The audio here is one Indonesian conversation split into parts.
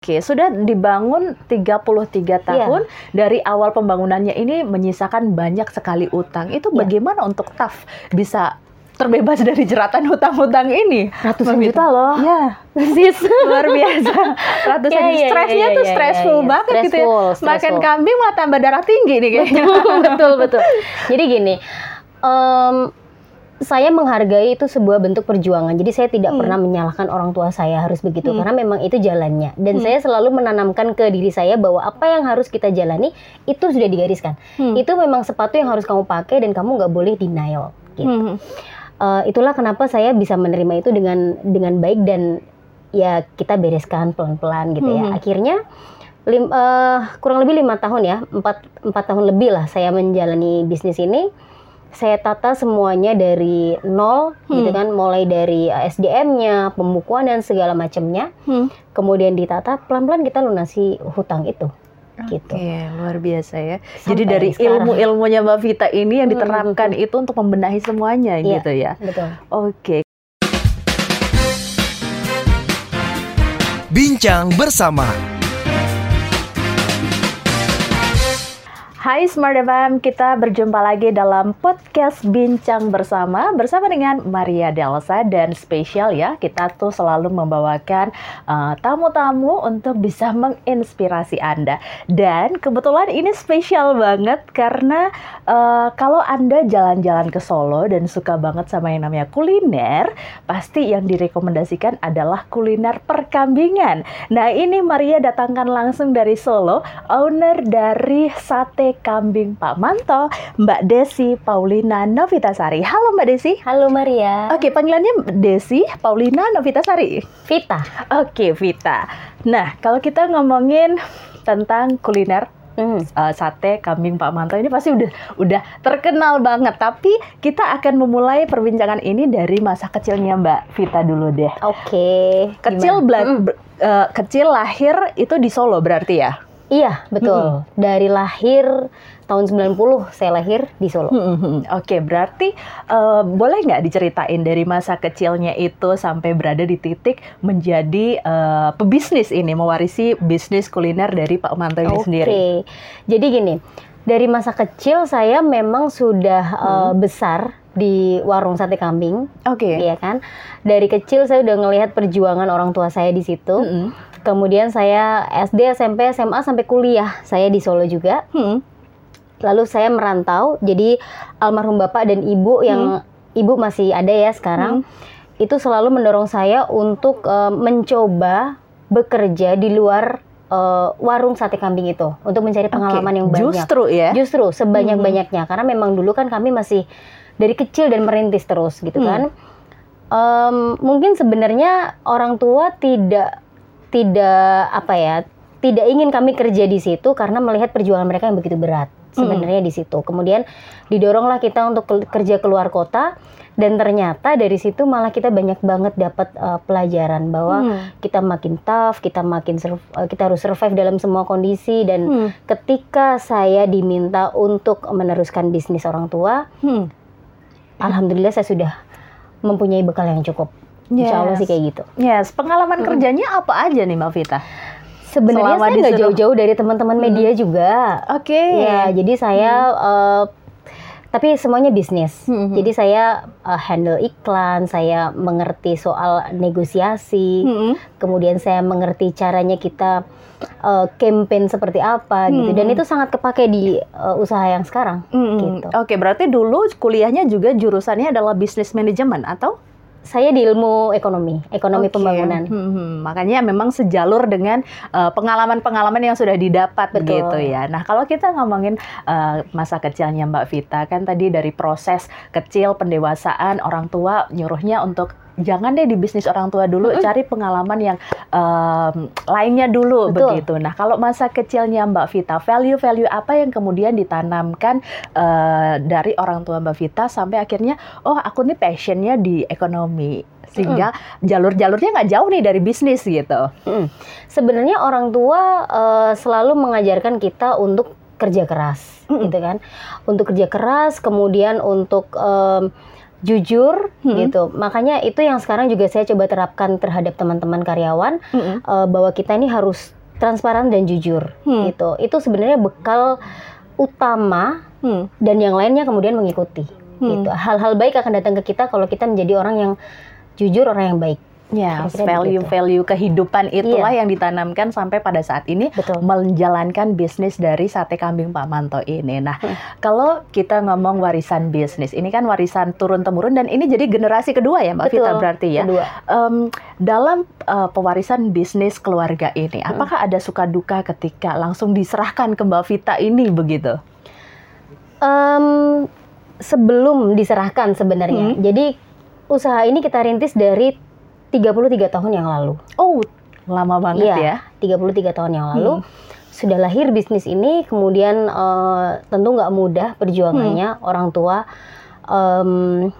Oke, sudah dibangun 33 tahun. Dari awal pembangunannya ini menyisakan banyak sekali utang. Itu Iya. bagaimana untuk TAF bisa terbebas dari jeratan hutang-hutang ini? Ratusan juta loh. Ya, Sis. luar biasa. Ratusan Iya, iya, stresnya iya, tuh iya, stressful iya, iya. banget gitu ya. Stressful, Makan stressful. kambing malah tambah darah tinggi nih kayaknya. betul betul. Jadi gini, em, saya menghargai itu sebuah bentuk perjuangan. Jadi saya tidak Hmm. pernah menyalahkan orang tua saya harus begitu Hmm. karena memang itu jalannya. Dan Hmm. saya selalu menanamkan ke diri saya bahwa apa yang harus kita jalani itu sudah digariskan. Hmm. Itu memang sepatu yang harus kamu pakai dan kamu nggak boleh denial. Gitu. Hmm. Eh, itulah kenapa saya bisa menerima itu dengan dengan baik dan ya kita bereskan pelan-pelan gitu ya. Mhm. Akhirnya lim- eh, kurang lebih lima tahun ya, empat empat tahun lebih lah saya menjalani bisnis ini. Saya tata semuanya dari nol gitu Hmm. kan, mulai dari eh, SDM-nya, pembukuan dan segala macamnya. Hmm. Kemudian ditata pelan-pelan kita lunasi hutang itu. Gitu. Oke, luar biasa ya. Sampai Jadi dari ilmu-ilmunya Mbak Vita ini yang Hmm. diterapkan itu untuk membenahi semuanya Iya. gitu ya. Betul. Oke. Bincang bersama Hai Smart FM, kita berjumpa lagi dalam podcast Bincang Bersama bersama dengan Maria Delsa dan spesial ya, kita tuh selalu membawakan uh, tamu-tamu untuk bisa menginspirasi Anda. Dan kebetulan ini spesial banget karena uh, kalau Anda jalan-jalan ke Solo dan suka banget sama yang namanya kuliner, pasti yang direkomendasikan adalah kuliner perkambingan. Nah, ini Maria datangkan langsung dari Solo, owner dari Sate Kambing Pak Manto, Mbak Desi Paulina Novitasari. Halo Mbak Desi. Halo Maria. Oke, panggilannya Desi Paulina Novitasari. Vita. Oke, Vita. Nah, kalau kita ngomongin tentang kuliner Hmm. uh, sate kambing Pak Manto ini pasti udah udah terkenal banget. Tapi kita akan memulai perbincangan ini dari masa kecilnya Mbak Vita dulu deh. Oke. Kecil bela- Mm. ber- uh, kecil lahir itu di Solo berarti ya? Iya, betul. Dari lahir tahun 90 saya lahir di Solo. Hmm, Oke, berarti uh, boleh nggak diceritain dari masa kecilnya itu sampai berada di titik menjadi uh, pebisnis ini, mewarisi bisnis kuliner dari Pak Manto ini Oke. sendiri? Jadi gini, dari masa kecil saya memang sudah uh, besar di warung sate kambing, Oke. iya kan? Dari kecil saya udah ngelihat perjuangan orang tua saya di situ. Mm-mm. Kemudian saya SD, SMP, SMA sampai kuliah saya di Solo juga. Hmm. Lalu saya merantau. Jadi almarhum bapak dan ibu yang ibu masih ada ya sekarang. Itu selalu mendorong saya untuk eh, mencoba bekerja di luar eh, warung sate kambing itu untuk mencari pengalaman Oke, yang banyak. Justru ya. Justru sebanyak-banyaknya karena memang dulu kan kami masih dari kecil dan merintis terus gitu Hmm. kan. Em, mungkin sebenarnya orang tua tidak tidak apa ya tidak ingin kami kerja di situ karena melihat perjuangan mereka yang begitu berat sebenarnya di situ. Kemudian didoronglah kita untuk ke- kerja keluar kota dan ternyata dari situ malah kita banyak banget dapat eh, pelajaran bahwa Hmm. kita makin tough, kita makin surv- eh, kita harus survive dalam semua kondisi dan Hmm. ketika saya diminta untuk meneruskan bisnis orang tua, Hmm. alhamdulillah saya sudah mempunyai bekal yang cukup. Insya Allah Yes. sih kayak gitu. Yes, pengalaman kerjanya apa aja nih Mbak Vita? Sebenarnya Selama saya nggak disuruh- jauh-jauh dari teman-teman media juga. Oke. Ya, jadi saya eh, tapi semuanya bisnis. Hmm. Jadi saya eh, handle iklan, saya mengerti soal negosiasi, Hmm. kemudian saya mengerti caranya kita eh, campaign seperti apa gitu. Hmm. Dan itu sangat kepake di eh, usaha yang sekarang. Hmm. Gitu. Oke, berarti dulu kuliahnya juga jurusannya adalah bisnis manajemen atau? Saya di ilmu ekonomi, ekonomi Oke. pembangunan. Hmm, hmm. Makanya memang sejalur dengan uh, pengalaman-pengalaman yang sudah didapat Betul. gitu ya. Nah kalau kita ngomongin uh, masa kecilnya Mbak Vita kan tadi dari proses kecil pendewasaan orang tua nyuruhnya untuk jangan deh di bisnis orang tua dulu, Mm-mm. cari pengalaman yang um, lainnya dulu Betul. begitu. Nah kalau masa kecilnya Mbak Vita, value-value apa yang kemudian ditanamkan uh, dari orang tua Mbak Vita sampai akhirnya oh aku nih passionnya di ekonomi sehingga jalur-jalurnya nggak jauh nih dari bisnis gitu. Mm. Sebenarnya orang tua eh, selalu mengajarkan kita untuk kerja keras, Mm-mm. gitu kan? Untuk kerja keras, kemudian untuk em, jujur Hmm. gitu. Makanya itu yang sekarang juga saya coba terapkan terhadap teman-teman karyawan Mm-mm. eh, bahwa kita ini harus transparan dan jujur Hmm. gitu. Itu sebenarnya bekal utama Hmm. dan yang lainnya kemudian mengikuti Hmm. gitu. Hal-hal baik akan datang ke kita kalau kita menjadi orang yang jujur, orang yang baik. Ya, value-value kehidupan itulah yang ditanamkan sampai pada saat ini Betul. menjalankan bisnis dari sate kambing Pak Manto ini. Nah, Hmm. kalau kita ngomong warisan bisnis, ini kan warisan turun temurun dan ini jadi generasi kedua ya, Mbak Betul. Vita berarti ya. Kedua. Em, dalam uh, pewarisan bisnis keluarga ini, Hmm. apakah ada suka duka ketika langsung diserahkan ke Mbak Vita ini begitu? Em, sebelum diserahkan sebenarnya. Hmm. Jadi usaha ini kita rintis dari 33 tahun yang lalu. Oh, lama banget Iya. ya. 33 tahun yang lalu Hmm. sudah lahir bisnis ini kemudian eh, tentu nggak mudah perjuangannya Hmm. orang tua em,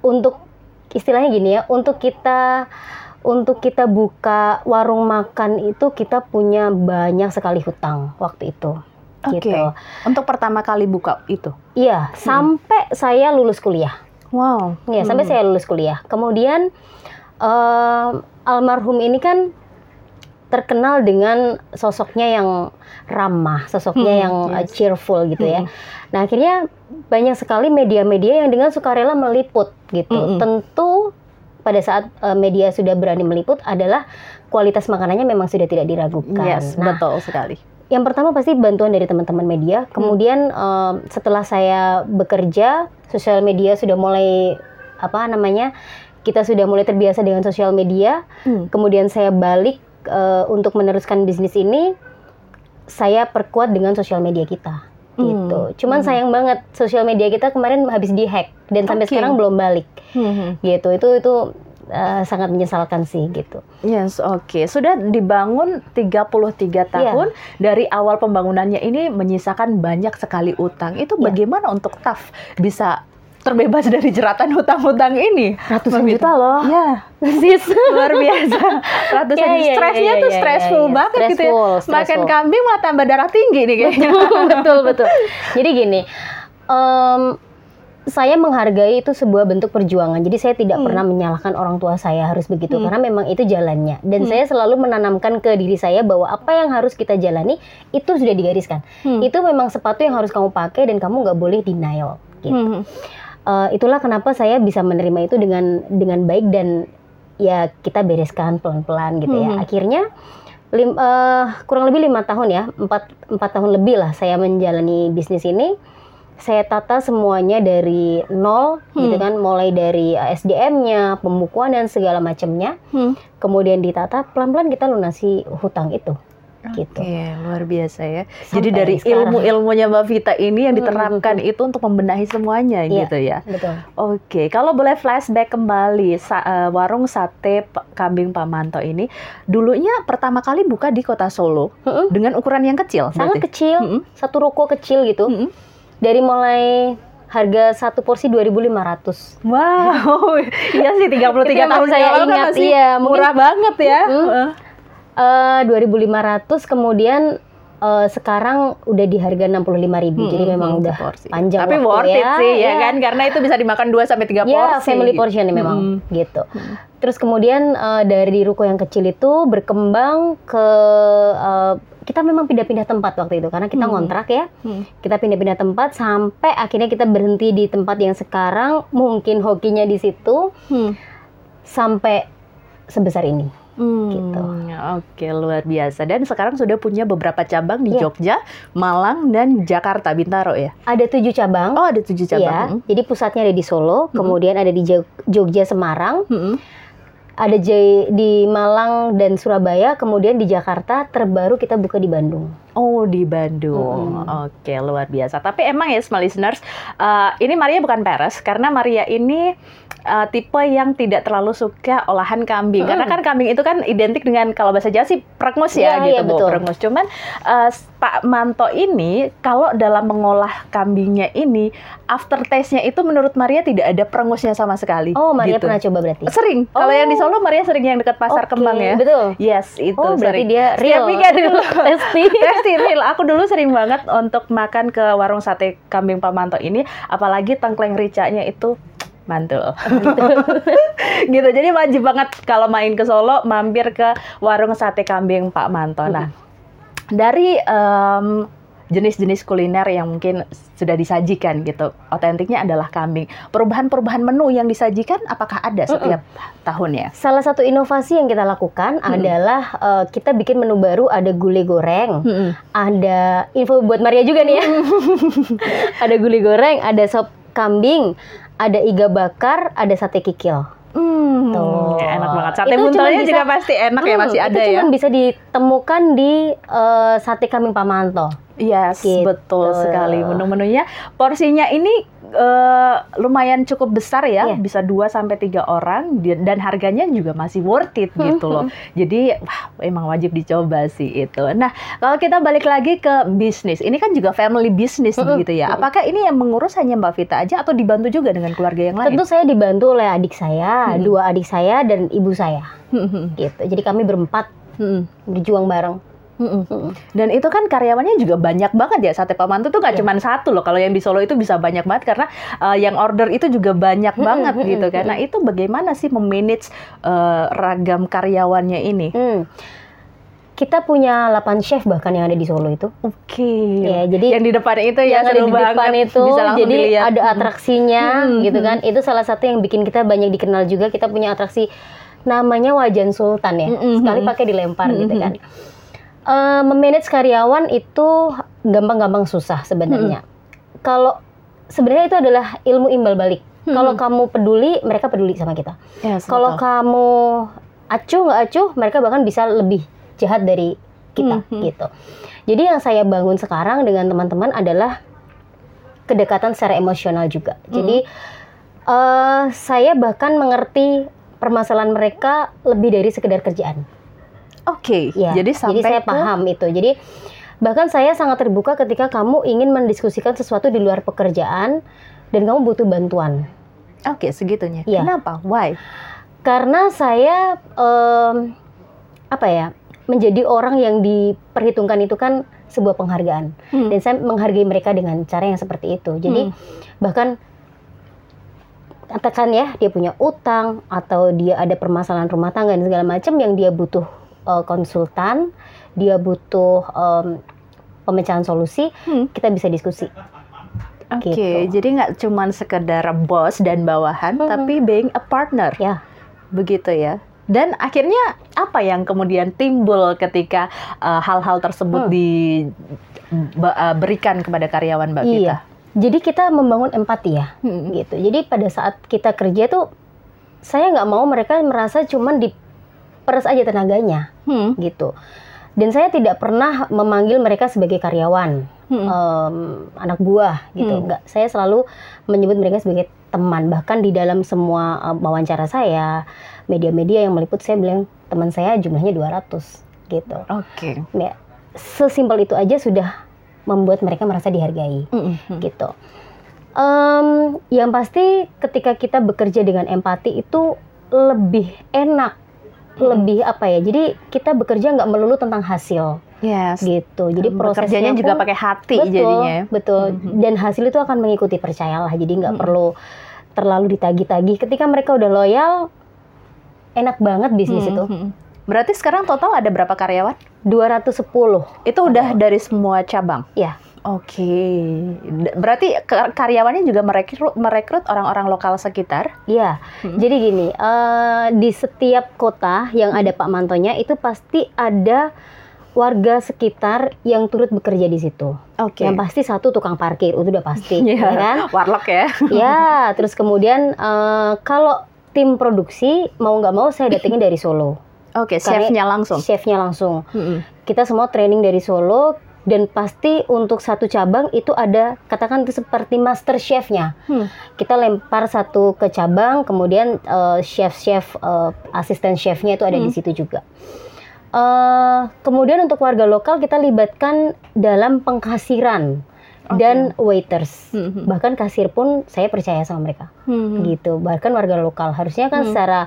untuk istilahnya gini ya untuk kita untuk kita buka warung makan itu kita punya banyak sekali hutang waktu itu Oke. gitu Untuk pertama kali buka itu. iya sampai saya lulus kuliah Wow. ya sampai Hmm. saya lulus kuliah kemudian em, almarhum ini kan terkenal dengan sosoknya yang ramah, sosoknya Hmm, yang uh, yes. cheerful gitu ya. Hmm. Nah akhirnya banyak sekali media-media yang dengan sukarela meliput gitu. Mm-mm. Tentu pada saat uh, media sudah berani meliput adalah kualitas makanannya memang sudah tidak diragukan. Yes, nah, betul sekali. yang pertama pasti bantuan dari teman-teman media. Kemudian um, setelah saya bekerja, sosial media sudah mulai apa namanya? Kita sudah mulai terbiasa dengan sosial media. Hmm. Kemudian saya balik uh, untuk meneruskan bisnis ini. Saya perkuat dengan sosial media kita. Gitu. Hmm. Cuman Hmm. sayang banget sosial media kita kemarin habis dihack dan sampai Oke. sekarang belum balik. Hmm. Gitu. Itu itu uh, sangat menyesalkan sih gitu. Yes, oke. Sudah dibangun 33 Iya. tahun. Dari awal pembangunannya ini menyisakan banyak sekali utang. Itu Iya. bagaimana untuk TAF bisa terbebas dari jeratan hutang-hutang ini? Ratusan Vita. juta loh. Ya, Sis. luar biasa. Ratusan Ya, ya, stresnya ya, tuh ya, ya, stressful ya. banget gitu ya. Stressful, Makan stressful. kambing malah tambah darah tinggi nih kayaknya. betul betul. Jadi gini, em, saya menghargai itu sebuah bentuk perjuangan. Jadi saya tidak Hmm. pernah menyalahkan orang tua saya harus begitu Hmm. karena memang itu jalannya. Dan Hmm. saya selalu menanamkan ke diri saya bahwa apa yang harus kita jalani itu sudah digariskan. Hmm. Itu memang sepatu yang harus kamu pakai dan kamu nggak boleh denial. Gitu. Hmm. Eh, itulah kenapa saya bisa menerima itu dengan dengan baik dan ya kita bereskan pelan-pelan gitu ya. Mhm. Akhirnya lim- eh, kurang lebih lima tahun ya, empat empat tahun lebih lah saya menjalani bisnis ini. Saya tata semuanya dari nol gitu Hmm. kan, mulai dari SDM-nya, pembukuan dan segala macamnya. Hmm. Kemudian ditata pelan-pelan kita lunasi hutang itu. Gitu. Oke, luar biasa ya. Sampai Jadi dari ilmu-ilmunya Mbak Vita ini yang Hmm, diterapkan itu untuk membenahi semuanya Iya. gitu ya. Betul. Oke, kalau boleh flashback kembali sa- eh, warung sate kambing Pak Manto ini dulunya pertama kali buka di kota Solo Mm-mm. dengan ukuran yang kecil. Sangat berarti? kecil, Mm-mm. satu ruko kecil gitu. Mm-mm. dari mulai harga satu porsi 2.500. Wow, iya sih 33 Itu yang tahun saya kan ingat, iya, mungkin- murah banget ya. Heeh. Eh 2.500 kemudian eh, sekarang udah di harga 65.000. Jadi Mm-mm, memang mm, udah seporsi. panjang Tapi waktu worth it ya, sih ya ya. kan karena itu bisa dimakan 2 sampai 3 porsi. Ya, family portion ya memang Mm-mm. gitu. Mm. Terus kemudian eh, dari ruko yang kecil itu berkembang ke eh, kita memang pindah-pindah tempat waktu itu karena kita Hmm. ngontrak ya. Hmm. Kita pindah-pindah tempat sampai akhirnya kita berhenti di tempat yang sekarang mungkin hokinya di situ Hmm. sampai sebesar ini. Hmm, Gitu. Oke, luar biasa. Dan sekarang sudah punya beberapa cabang di Iya. Jogja, Malang, dan Jakarta, Bintaro ya. Ada tujuh cabang. Oh, ada tujuh Iya, cabang. jadi pusatnya ada di Solo, kemudian ada di Jog- Jogja, Semarang, Hmm. ada di Malang dan Surabaya, kemudian di Jakarta, terbaru kita buka di Bandung. Oh, di Bandung. Oke, luar biasa. Tapi emang ya, small listeners, uh, ini Maria bukan peres karena Maria ini uh, tipe yang tidak terlalu suka olahan kambing. Mm. Karena kan kambing itu kan identik dengan kalau bahasa Jawa sih prengus ya Iya, gitu, iya, Bu. betul. Prengus. Cuman uh, Pak Manto ini kalau dalam mengolah kambingnya ini after taste-nya itu menurut Maria tidak ada prengusnya sama sekali. Oh, Maria gitu. pernah coba berarti? Sering. Kalau Oh. yang di Solo Maria sering yang dekat Pasar Oke, Kembang ya. Betul. Yes, itu Oh, berarti sering. dia real. weekend itu. Pasti. Pasti real. Aku dulu sering banget untuk makan ke warung sate kambing Pak Manto ini, apalagi tengkleng ricanya itu Mantul. gitu. Jadi wajib banget kalau main ke Solo mampir ke warung sate kambing Pak Manto. Nah, dari em, jenis-jenis kuliner yang mungkin sudah disajikan gitu. Otentiknya adalah kambing. Perubahan-perubahan menu yang disajikan apakah ada setiap tahunnya? Salah satu inovasi yang kita lakukan adalah eh, kita bikin menu baru ada gulai goreng, Mm-mm. ada info buat Maria juga nih ya. ada gulai goreng, ada sop kambing, ada iga bakar, ada sate kikil. Hmm, Tuh. enak banget. Sate Itu bisa- juga pasti enak ya Hmm, masih ada itu ya. cuma bisa ditemukan di eh, sate kambing Pamanto. Yes, Gitu. betul sekali. Menu-menunya porsinya ini eh, lumayan cukup besar ya, Iya. bisa 2 sampai 3 orang dan harganya juga masih worth it gitu loh. Jadi wah, emang wajib dicoba sih itu. Nah, kalau kita balik lagi ke bisnis, ini kan juga family business begitu ya. Apakah ini yang mengurus hanya Mbak Vita aja atau dibantu juga dengan keluarga yang lain? Tentu saya dibantu oleh adik saya, Hmm. dua adik saya dan ibu saya. Gitu. Jadi kami berempat hmm, berjuang bareng. Dan itu kan karyawannya juga banyak banget ya. Sate Pamantu tuh nggak Iya. cuma satu loh. Kalau yang di Solo itu bisa banyak banget karena uh, yang order itu juga banyak banget gitu kan. Nah itu bagaimana sih memanage uh, ragam karyawannya ini? Hmm. Kita punya 8 chef bahkan yang ada di Solo itu. Oke. Ya, jadi yang di depan itu ya yang ada seru di depan banget. itu bisa jadi dilihat. ada atraksinya Hmm, gitu kan. Itu salah satu yang bikin kita banyak dikenal juga. Kita punya atraksi namanya Wajan Sultan ya. Hmm, Sekali pakai dilempar Hmm, gitu kan. Eh, memanage karyawan itu gampang-gampang susah sebenarnya. Kalau sebenarnya itu adalah ilmu imbal balik. Hmm. Kalau kamu peduli, mereka peduli sama kita. Yes, Kalau betul. kamu acuh nggak acuh, mereka bahkan bisa lebih jahat dari kita Hmm, hmm. gitu. Jadi yang saya bangun sekarang dengan teman-teman adalah kedekatan secara emosional juga. Hmm. Jadi eh, saya bahkan mengerti permasalahan mereka lebih dari sekedar kerjaan. Oke. Ya, Jadi sampai saya ke- paham itu. Jadi bahkan saya sangat terbuka ketika kamu ingin mendiskusikan sesuatu di luar pekerjaan dan kamu butuh bantuan. Oke, segitunya. Iya. Kenapa? Why? Karena saya em, apa ya menjadi orang yang diperhitungkan itu kan sebuah penghargaan Hmm. dan saya menghargai mereka dengan cara yang seperti itu. Jadi Hmm. bahkan katakan ya dia punya utang atau dia ada permasalahan rumah tangga dan segala macam yang dia butuh eh, konsultan, dia butuh em, pemecahan solusi, Hmm. kita bisa diskusi. Oke, Gitu. jadi nggak cuma sekedar bos dan bawahan, Mhm. tapi being a partner. Ya. begitu ya. Dan akhirnya apa yang kemudian timbul ketika uh, hal-hal tersebut Hmm. diberikan kepada karyawan Mbak Vita? Iya. Jadi kita membangun empati ya. Hmm. gitu. Jadi pada saat kita kerja tuh saya nggak mau mereka merasa cuman diperes aja tenaganya Hmm. gitu. Dan saya tidak pernah memanggil mereka sebagai karyawan, Hmm. em, anak buah gitu. Hmm. Nggak. Saya selalu menyebut mereka sebagai teman. Bahkan di dalam semua em, wawancara saya, media-media yang meliput saya bilang teman saya jumlahnya 200 gitu. Oke. Ya, sesimpel itu aja sudah membuat mereka merasa dihargai Hmm. Hmm. gitu. Em, yang pasti ketika kita bekerja dengan empati itu lebih enak, Hmm. Lebih apa ya? Jadi kita bekerja nggak melulu tentang hasil Yes. gitu. Jadi prosesnya juga pakai hati betul, jadinya. ya. betul. Mhm. Dan hasil itu akan mengikuti percayalah. Jadi nggak Mhm. perlu terlalu ditagih-tagih. Ketika mereka udah loyal, enak banget bisnis Hmm. itu. Berarti sekarang total ada berapa karyawan? 210 Itu udah dari semua cabang. ya. Oke. D- Berarti karyawannya juga merekrut merekrut orang-orang lokal sekitar. Iya, Hmm. jadi gini, eh, di setiap kota yang ada Pak Mantonya itu pasti ada warga sekitar yang turut bekerja di situ. Oke. Yang pasti satu tukang parkir, itu udah pasti, Iya. ya kan? Warlock ya. Ya, terus kemudian eh, kalau tim produksi mau nggak mau saya datengin dari Solo, Oke, Karena- chefnya langsung. chefnya langsung. Hmm. Kita semua training dari Solo dan pasti untuk satu cabang itu ada katakan itu seperti master chefnya. Hmm. kita lempar satu ke cabang, kemudian eh, chef-chef, eh, asisten chefnya itu ada di Hmm. situ juga. Eh, kemudian untuk warga lokal kita libatkan dalam pengkasiran Oke. dan waiters. Hmm. Bahkan kasir pun saya percaya sama mereka, Hmm. gitu. Bahkan warga lokal harusnya kan Hmm. secara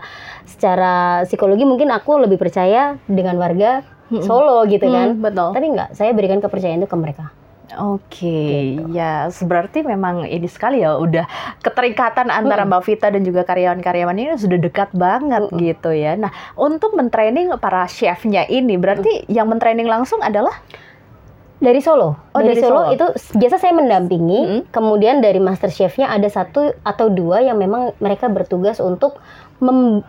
secara psikologi mungkin aku lebih percaya dengan warga Hmm. Solo gitu Hmm, kan. betul. Tapi enggak, saya berikan kepercayaan itu ke mereka. Oke, ya berarti memang ini sekali ya udah keterikatan antara Mbak Vita dan juga karyawan-karyawan ini sudah dekat banget gitu ya. Nah, untuk mentraining para chefnya ini berarti yang mentraining langsung adalah Dari Solo. Oh, dari, dari Solo, Solo. itu biasa saya mendampingi. Mm-mm. Kemudian dari master chefnya ada satu atau dua yang memang mereka bertugas untuk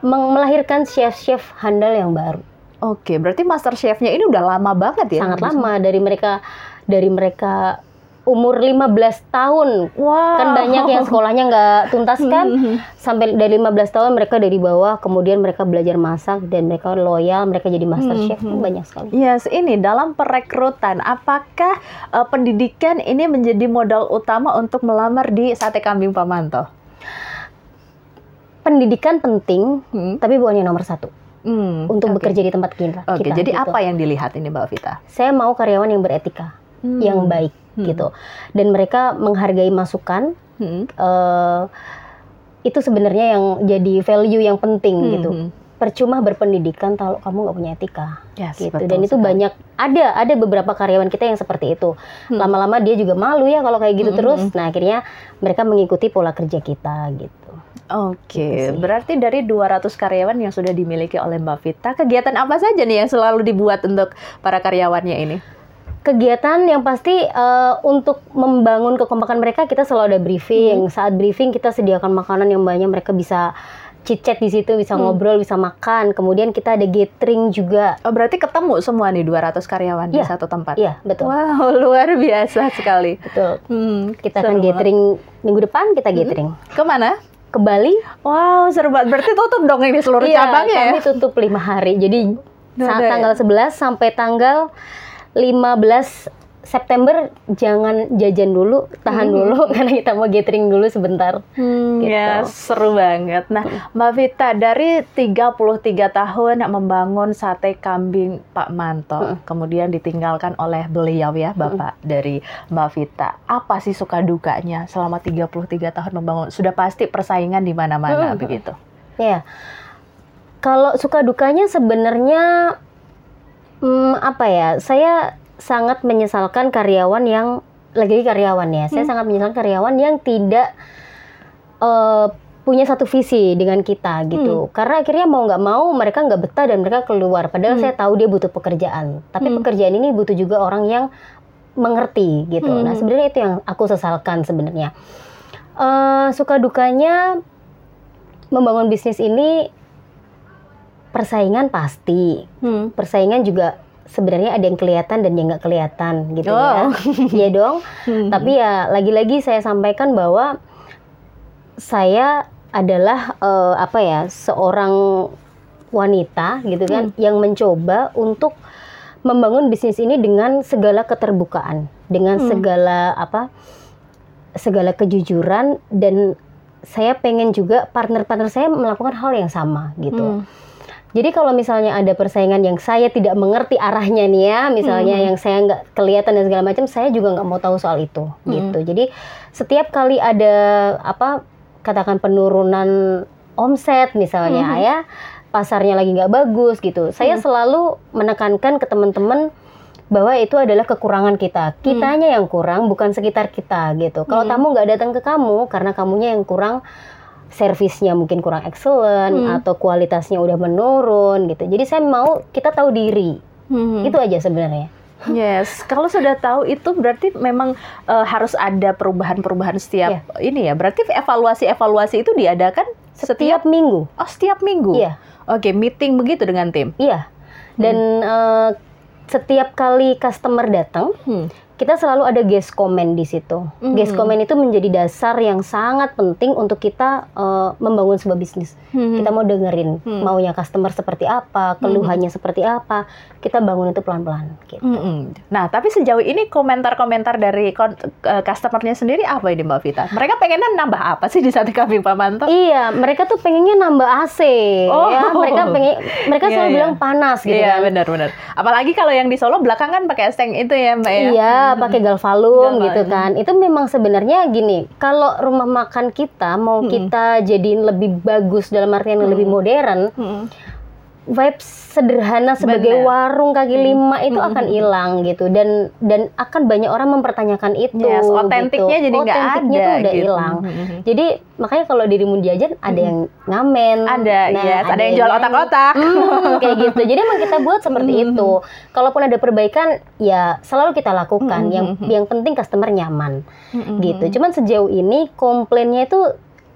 melahirkan chef-chef handal yang baru. Oke, berarti master chefnya ini udah lama banget ya? Sangat lama dari mereka dari mereka umur 15 tahun. Wow. Kan banyak yang sekolahnya nggak tuntas kan. Mhm. Sampai dari 15 tahun mereka dari bawah, kemudian mereka belajar masak dan mereka loyal, mereka jadi master chef. Mhm. Banyak sekali. Yes, ini dalam perekrutan, apakah eh, pendidikan ini menjadi modal utama untuk melamar di Sate Kambing Pamanto? Pendidikan penting, Hmm. tapi bukan yang nomor satu Hmm, untuk oke. bekerja di tempat kita. Oke, kita, jadi gitu. apa yang dilihat ini Mbak Vita? Saya mau karyawan yang beretika, Hmm. yang baik Hmm. gitu, dan mereka menghargai masukan. Hmm. eh, itu sebenarnya yang jadi value yang penting Hmm, gitu. hmm. Percuma berpendidikan kalau kamu nggak punya etika. Yes, gitu betul dan itu sekali. banyak ada ada beberapa karyawan kita yang seperti itu Hmm. lama-lama dia juga malu ya kalau kayak gitu Hmm, terus hmm, nah akhirnya mereka mengikuti pola kerja kita gitu Oke, Gitu sih. berarti dari 200 karyawan yang sudah dimiliki oleh Mbak Vita, kegiatan apa saja nih yang selalu dibuat untuk para karyawannya ini? kegiatan yang pasti eh, untuk membangun kekompakan mereka kita selalu ada briefing saat briefing kita sediakan makanan yang banyak mereka bisa chit chat di situ bisa Hmm. ngobrol bisa makan kemudian kita ada gathering juga Oh, berarti ketemu semua nih 200 karyawan di Iya, satu tempat? iya betul Wow, luar biasa sekali. betul Hmm, kita akan gathering minggu depan kita gathering Ke mana? Ke Bali Wow, seru banget. Berarti tutup dong ini seluruh Iya, cabangnya ya? kami tutup lima hari. Jadi saat ya? tanggal 11 sampai tanggal 15 September jangan jajan dulu, tahan dulu karena kita mau gathering dulu sebentar. Hmm, Gitu. ya, seru banget. Nah, Mbak Vita, dari 33 tahun membangun sate kambing Pak Manto, kemudian ditinggalkan oleh beliau ya, Bapak dari Mbak Vita. Apa sih suka dukanya selama 33 tahun membangun? Sudah pasti persaingan di mana-mana Hmm. begitu. Ya. Kalau suka dukanya sebenarnya hmm, apa ya? Saya sangat menyesalkan karyawan yang lagi karyawan ya. Saya sangat menyesalkan karyawan yang tidak eh, punya satu visi dengan kita gitu. Karena akhirnya mau nggak mau mereka nggak betah dan mereka keluar. Padahal Hmm. saya tahu dia butuh pekerjaan. Tapi Hmm. pekerjaan ini butuh juga orang yang mengerti gitu. Hmm. Nah sebenarnya itu yang aku sesalkan sebenarnya. Eh, suka dukanya membangun bisnis ini persaingan pasti. Hmm. Persaingan juga sebenarnya ada yang kelihatan dan yang nggak kelihatan gitu Oh. ya. Iya dong. Hmm. Tapi ya lagi-lagi saya sampaikan bahwa saya adalah eh, apa ya seorang wanita gitu kan yang mencoba untuk membangun bisnis ini dengan segala keterbukaan, dengan Hmm. segala apa segala kejujuran dan saya pengen juga partner-partner saya melakukan hal yang sama gitu. Hmm. Jadi kalau misalnya ada persaingan yang saya tidak mengerti arahnya nih ya, misalnya Hmm. yang saya nggak kelihatan dan segala macam, saya juga nggak mau tahu soal itu, Hmm. gitu. Jadi setiap kali ada apa katakan penurunan omset misalnya Mhm. ya, pasarnya lagi nggak bagus gitu, saya Hmm. selalu menekankan ke teman-teman bahwa itu adalah kekurangan kita. Kitanya yang kurang, bukan sekitar kita gitu. Kalau Hmm. tamu nggak datang ke kamu karena kamunya yang kurang servisnya mungkin kurang excellent Hmm. atau kualitasnya udah menurun gitu. Jadi saya mau kita tahu diri. Hmm. Itu aja sebenarnya. Yes, kalau sudah tahu itu berarti memang eh, harus ada perubahan-perubahan setiap ini ya. Berarti evaluasi-evaluasi itu diadakan setiap Tiap minggu. oh setiap minggu. Iya. Oke, meeting begitu dengan tim. Iya. Dan eh, setiap kali customer datang, Hmm. Kita selalu ada guest comment di situ. Mhm. Guest comment itu menjadi dasar yang sangat penting untuk kita eh, membangun sebuah bisnis. Hmm. Kita mau dengerin Hmm. maunya customer seperti apa, keluhannya seperti apa. Kita bangun itu pelan-pelan gitu. Mm-mm. Nah, tapi sejauh ini komentar-komentar dari kon- eh, customernya sendiri apa ini Mbak Vita? Mereka pengennya nambah apa sih di sate kambing Pak Manto? Iya, mereka tuh pengennya nambah AC Oh. ya. Mereka pengen mereka Iya, selalu iya. bilang panas gitu Iya, kan. benar-benar. Apalagi kalau yang di Solo belakangan pakai seng itu ya, Mbak ya. Iya, pakai galvalum gitu kan. Itu memang sebenarnya gini, kalau rumah makan kita mau Hmm. kita jadiin lebih bagus dalam artian yang lebih modern, Mm-mm. Vibes sederhana sebagai Bener. warung kaki Hmm. lima itu Hmm. akan hilang gitu dan dan akan banyak orang mempertanyakan itu Yes, otentiknya gitu. jadi nggak ada Otentiknya tuh udah gitu. hilang Mhm. jadi makanya kalau dirimu jajan ada Hmm. yang ngamen Ada, nah, yes, ada yang jual otak-otak. Hmm, kayak gitu jadi emang kita buat seperti Hmm. itu kalaupun ada perbaikan ya selalu kita lakukan Hmm, yang hmm, hmm. yang penting customer nyaman Mhm. gitu cuman sejauh ini komplainnya itu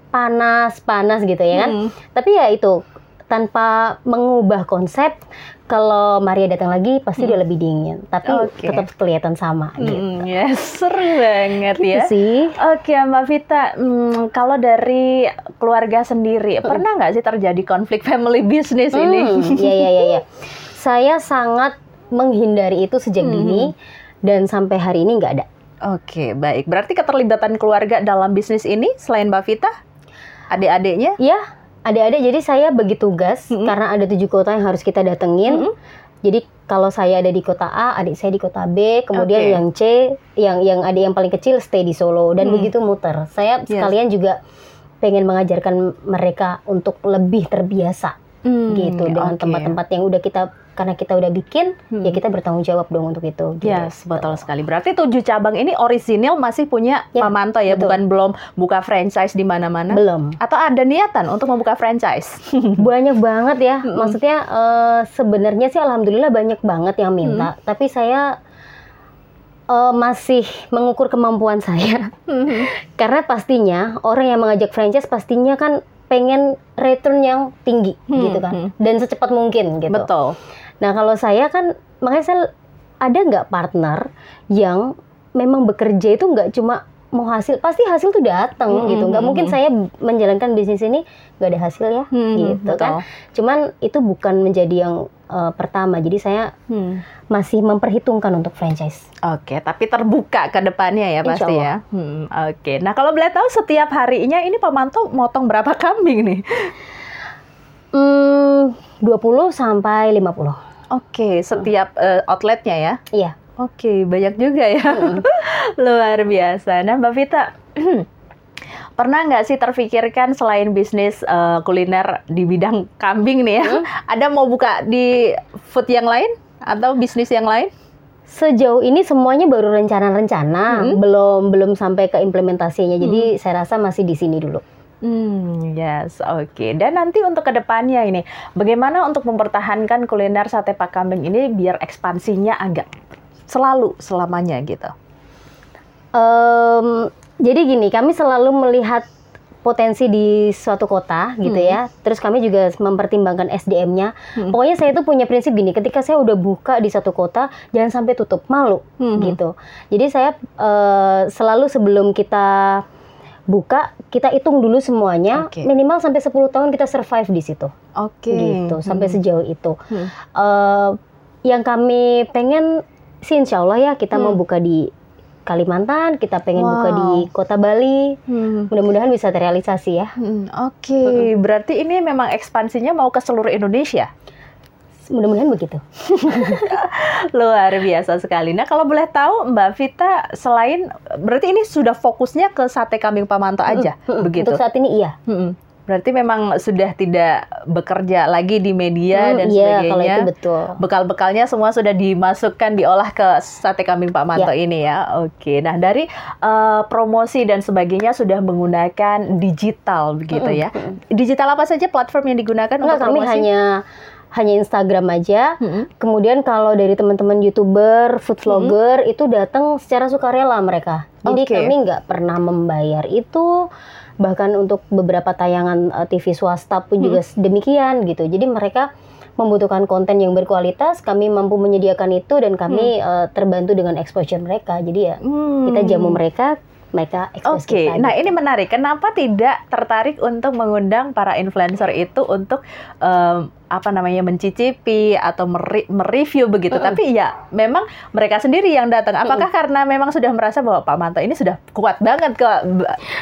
panas panas gitu ya kan Mhm. tapi ya itu tanpa mengubah konsep kalau Maria datang lagi pasti udah lebih dingin tapi Hmm. Oke. tetap kelihatan sama gitu Mhm, yes, seru banget Gitu ya. sih Oke, Mbak Vita, hmm, kalau dari keluarga sendiri, pernah nggak sih terjadi konflik family business ini? Hmm, ya ya ya ya saya sangat menghindari itu sejak Hmm. dini dan sampai hari ini nggak ada Oke, baik. Berarti keterlibatan keluarga dalam bisnis ini selain Mbak Vita, adik-adiknya? ya adik-adik jadi saya bagi tugas Mm-mm. karena ada tujuh kota yang harus kita datengin Mm-mm. jadi kalau saya ada di kota A adik saya di kota B kemudian Oke. yang C yang yang adik yang paling kecil stay di Solo dan Hmm. begitu muter saya Yes. sekalian juga pengen mengajarkan mereka untuk lebih terbiasa Hmm, gitu dengan oke. tempat-tempat yang udah kita karena kita udah bikin Hmm. ya kita bertanggung jawab dong untuk itu Yes, gitu. betul sekali. Berarti tujuh cabang ini orisinil masih punya Ya, Pak Manto ya, betul. bukan belum buka franchise di mana-mana? belum Atau ada niatan untuk membuka franchise? banyak banget ya Mm-mm. maksudnya eh, sebenarnya sih alhamdulillah banyak banget yang minta tapi saya eh, masih mengukur kemampuan saya karena pastinya orang yang mengajak franchise pastinya kan pengen return yang tinggi Hmm, gitu kan hmm. dan secepat mungkin gitu Betul. Nah kalau saya kan makanya saya ada nggak partner yang memang bekerja itu nggak cuma mau hasil pasti hasil tuh datang Hmm, gitu nggak hmm, mungkin hmm. saya menjalankan bisnis ini nggak ada hasil ya Hmm, gitu betul. kan cuman itu bukan menjadi yang eh, pertama jadi saya Hmm. masih memperhitungkan untuk franchise Oke, tapi terbuka ke depannya ya pasti ya. Hmm, Oke, nah kalau boleh tahu setiap harinya ini Pak Manto motong berapa kambing nih? hmm, 20 sampai 50 Oke, setiap eh, outletnya ya? iya Oke, banyak juga ya. Mm. Luar biasa. Nah, Mbak Vita, pernah nggak sih terfikirkan selain bisnis eh, kuliner di bidang kambing nih ya, Hmm. ada mau buka di food yang lain atau bisnis yang lain? Sejauh ini semuanya baru rencana-rencana, Hmm. belum belum sampai ke implementasinya. Jadi saya rasa masih di sini dulu. Hmm, yes, oke. Dan nanti untuk ke depannya ini, bagaimana untuk mempertahankan kuliner sate pak kambing ini biar ekspansinya agak selalu selamanya gitu? Em, jadi gini, kami selalu melihat potensi di suatu kota gitu Hmm. ya. Terus kami juga mempertimbangkan SDM-nya. Hmm. Pokoknya saya itu punya prinsip gini, ketika saya udah buka di satu kota, jangan sampai tutup, malu Hmm. gitu. Jadi saya eh, selalu sebelum kita buka, kita hitung dulu semuanya, Oke. minimal sampai 10 tahun kita survive di situ. Oke. gitu sampai Hmm. sejauh itu Hmm. Eh, yang kami pengen sih insya Allah ya kita mau Hmm. buka di Kalimantan kita pengen buka Wow. di kota Bali Hmm. mudah-mudahan bisa terrealisasi ya Hmm, Oke, berarti ini memang ekspansinya mau ke seluruh Indonesia. Mudah-mudahan begitu Luar biasa sekali. Nah, kalau boleh tahu Mbak Vita selain berarti ini sudah fokusnya ke sate kambing Pamanto aja, Mm-mm. begitu. untuk saat ini iya Mm-mm. Berarti memang sudah tidak bekerja lagi di media Hmm, dan iya kalau sebagainya. itu betul Bekal-bekalnya semua sudah dimasukkan diolah ke sate kambing Pak Manto Ya. ini ya. Oke. Nah, dari eh, promosi dan sebagainya sudah menggunakan digital begitu Mm-mm, ya. Digital apa saja platform yang digunakan Enggak, untuk kami promosi? hanya hanya Instagram aja Mm-mm. kemudian kalau dari teman-teman youtuber food vlogger itu datang secara sukarela mereka jadi Oke. kami nggak pernah membayar itu bahkan untuk beberapa tayangan eh, TV swasta pun juga demikian gitu jadi mereka membutuhkan konten yang berkualitas kami mampu menyediakan itu dan kami eh, terbantu dengan exposure mereka jadi ya Hmm. kita jamu mereka mereka expose Oke, kita nah gitu. ini menarik. Kenapa tidak tertarik untuk mengundang para influencer itu untuk em, apa namanya mencicipi atau meri- mereview begitu? Mm-mm. Tapi ya memang mereka sendiri yang datang. Apakah karena memang sudah merasa bahwa Pak Manto ini sudah kuat banget ke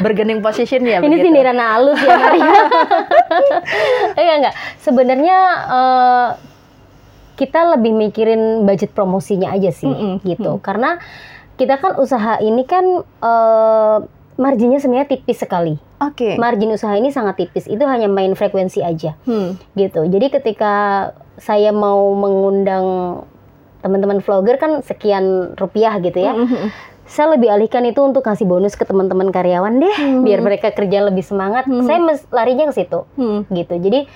bergening positionnya? Ini begitu? sindiran halus ya Maria. Enggak enggak. Sebenarnya eh, kita lebih mikirin budget promosinya aja sih Mm-mm, gitu. mm. Karena kita kan usaha ini kan eh, marginnya sebenarnya tipis sekali. Oke. Margin usaha ini sangat tipis. Itu hanya main frekuensi aja. Hmm. gitu. Jadi ketika saya mau mengundang teman-teman vlogger kan sekian rupiah gitu ya. Hmm. Saya lebih alihkan itu untuk kasih bonus ke teman-teman karyawan deh, Hmm. biar mereka kerja lebih semangat. Hmm. Saya larinya ke situ, Hmm. gitu. Jadi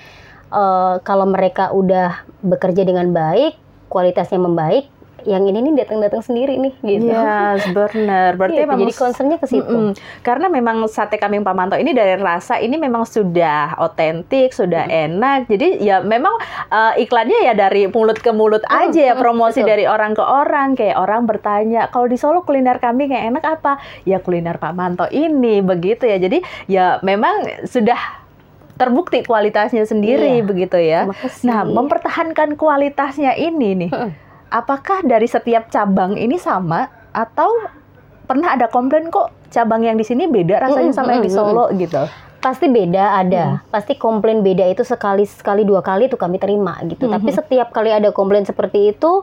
eh, kalau mereka udah bekerja dengan baik, kualitasnya membaik, yang ini nih datang-datang sendiri nih, gitu. Yes, benar. Berarti Gitu, memang jadi concernnya ke situ. Mm-mm. Karena memang sate kambing Pamanto ini dari rasa ini memang sudah otentik, sudah enak. Jadi ya memang eh, iklannya ya dari mulut ke mulut Mm, aja ya mm, promosi betul. dari orang ke orang. Kayak orang bertanya, kalau di Solo kuliner kambing yang enak apa? Ya kuliner Pak Manto ini begitu ya. Jadi ya memang sudah terbukti kualitasnya sendiri Iya. begitu ya. Nah, mempertahankan kualitasnya ini nih. Apakah dari setiap cabang ini sama? Atau pernah ada komplain kok cabang yang di sini beda rasanya Mm-mm, sama yang di Solo gitu? pasti beda ada. Pasti komplain beda itu sekali sekali dua kali itu kami terima gitu. Mhm. tapi setiap kali ada komplain seperti itu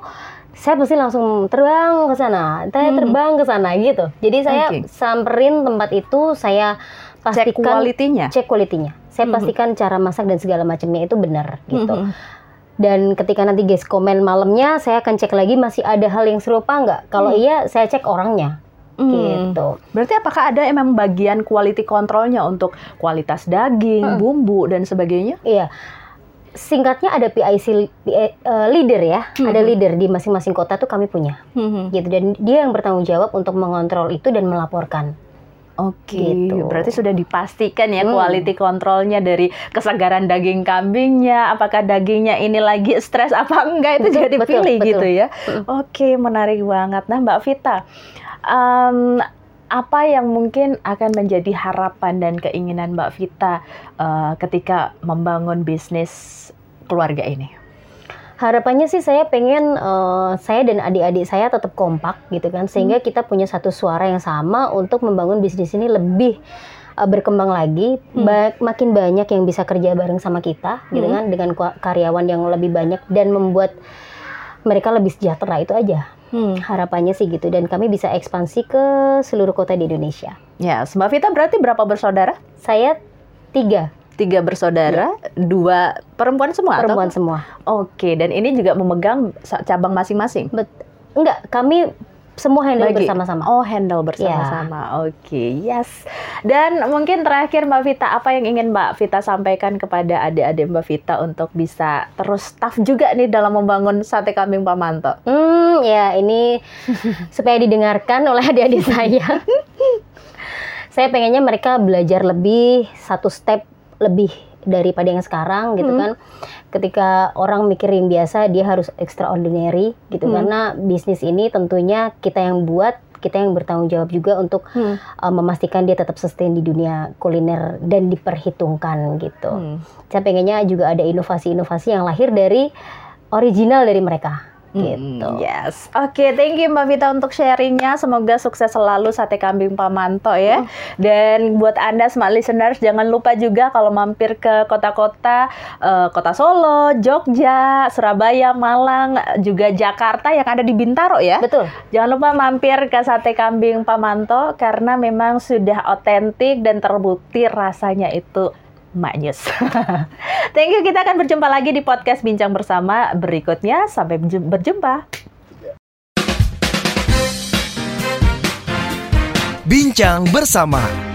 saya pasti langsung terbang ke sana. Saya terbang ke sana gitu. Jadi saya Oke. samperin tempat itu saya Cek pastikan kualitinya. cek kualitinya saya pastikan cara masak dan segala macamnya itu benar gitu. Mhm. Dan ketika nanti guys komen malamnya saya akan cek lagi masih ada hal yang serupa nggak kalau Hmm. iya saya cek orangnya Hmm. gitu Berarti apakah ada emang bagian quality controlnya untuk kualitas daging, Mm-mm. bumbu dan sebagainya? Iya. Singkatnya ada PIC eh, leader ya, Mhm. ada leader di masing-masing kota tuh kami punya, gitu. Dan dia yang bertanggung jawab untuk mengontrol itu dan melaporkan. Oke, Gitu. berarti sudah dipastikan ya Hmm. quality controlnya dari kesegaran daging kambingnya, apakah dagingnya ini lagi stres apa enggak itu Betul, jadi betul, pilih betul. gitu ya. Hmm. Oke, menarik banget. Nah, Mbak Vita, em, apa yang mungkin akan menjadi harapan dan keinginan Mbak Vita eh, ketika membangun bisnis keluarga ini? Harapannya sih saya pengen eh, saya dan adik-adik saya tetap kompak gitu kan, sehingga kita punya satu suara yang sama untuk membangun bisnis ini lebih eh, berkembang lagi, Hmm. Ba- makin banyak yang bisa kerja bareng sama kita gitu Hmm. kan, dengan karyawan yang lebih banyak dan membuat mereka lebih sejahtera itu aja. Hmm. Harapannya sih gitu dan kami bisa ekspansi ke seluruh kota di Indonesia. Ya, Mbak Vita berarti berapa bersaudara? Saya tiga Tiga bersaudara, dua perempuan semua atau? perempuan semua. Oke, dan ini juga memegang cabang masing-masing. Bet enggak, kami semua handle Bagi. bersama-sama. Oh, handle bersama-sama. Oke, yes. Dan mungkin terakhir Mbak Vita, apa yang ingin Mbak Vita sampaikan kepada adik-adik Mbak Vita untuk bisa terus tough juga nih dalam membangun sate kambing Pamanto? Hmm, ya ini supaya didengarkan oleh adik-adik saya. saya pengennya mereka belajar lebih satu step lebih daripada yang sekarang gitu Hmm. kan. Ketika orang mikir yang biasa dia harus extraordinary gitu Hmm. karena bisnis ini tentunya kita yang buat, kita yang bertanggung jawab juga untuk Hmm. uh, memastikan dia tetap sustain di dunia kuliner dan diperhitungkan gitu. Hmm. Saya pengennya juga ada inovasi-inovasi yang lahir dari original dari mereka gitu. Hmm, yes. Oke, thank you Mbak Vita untuk sharingnya. Semoga sukses selalu sate kambing Pamanto ya. Hmm. Dan buat Anda smart listeners jangan lupa juga kalau mampir ke kota-kota eh, Kota Solo, Jogja, Surabaya, Malang, juga Jakarta yang ada di Bintaro ya. Betul. Jangan lupa mampir ke sate kambing Pamanto karena memang sudah otentik dan terbukti rasanya itu maknyus. Thank you, kita akan berjumpa lagi di podcast Bincang Bersama berikutnya. Sampai berjum- berjumpa. Bincang bersama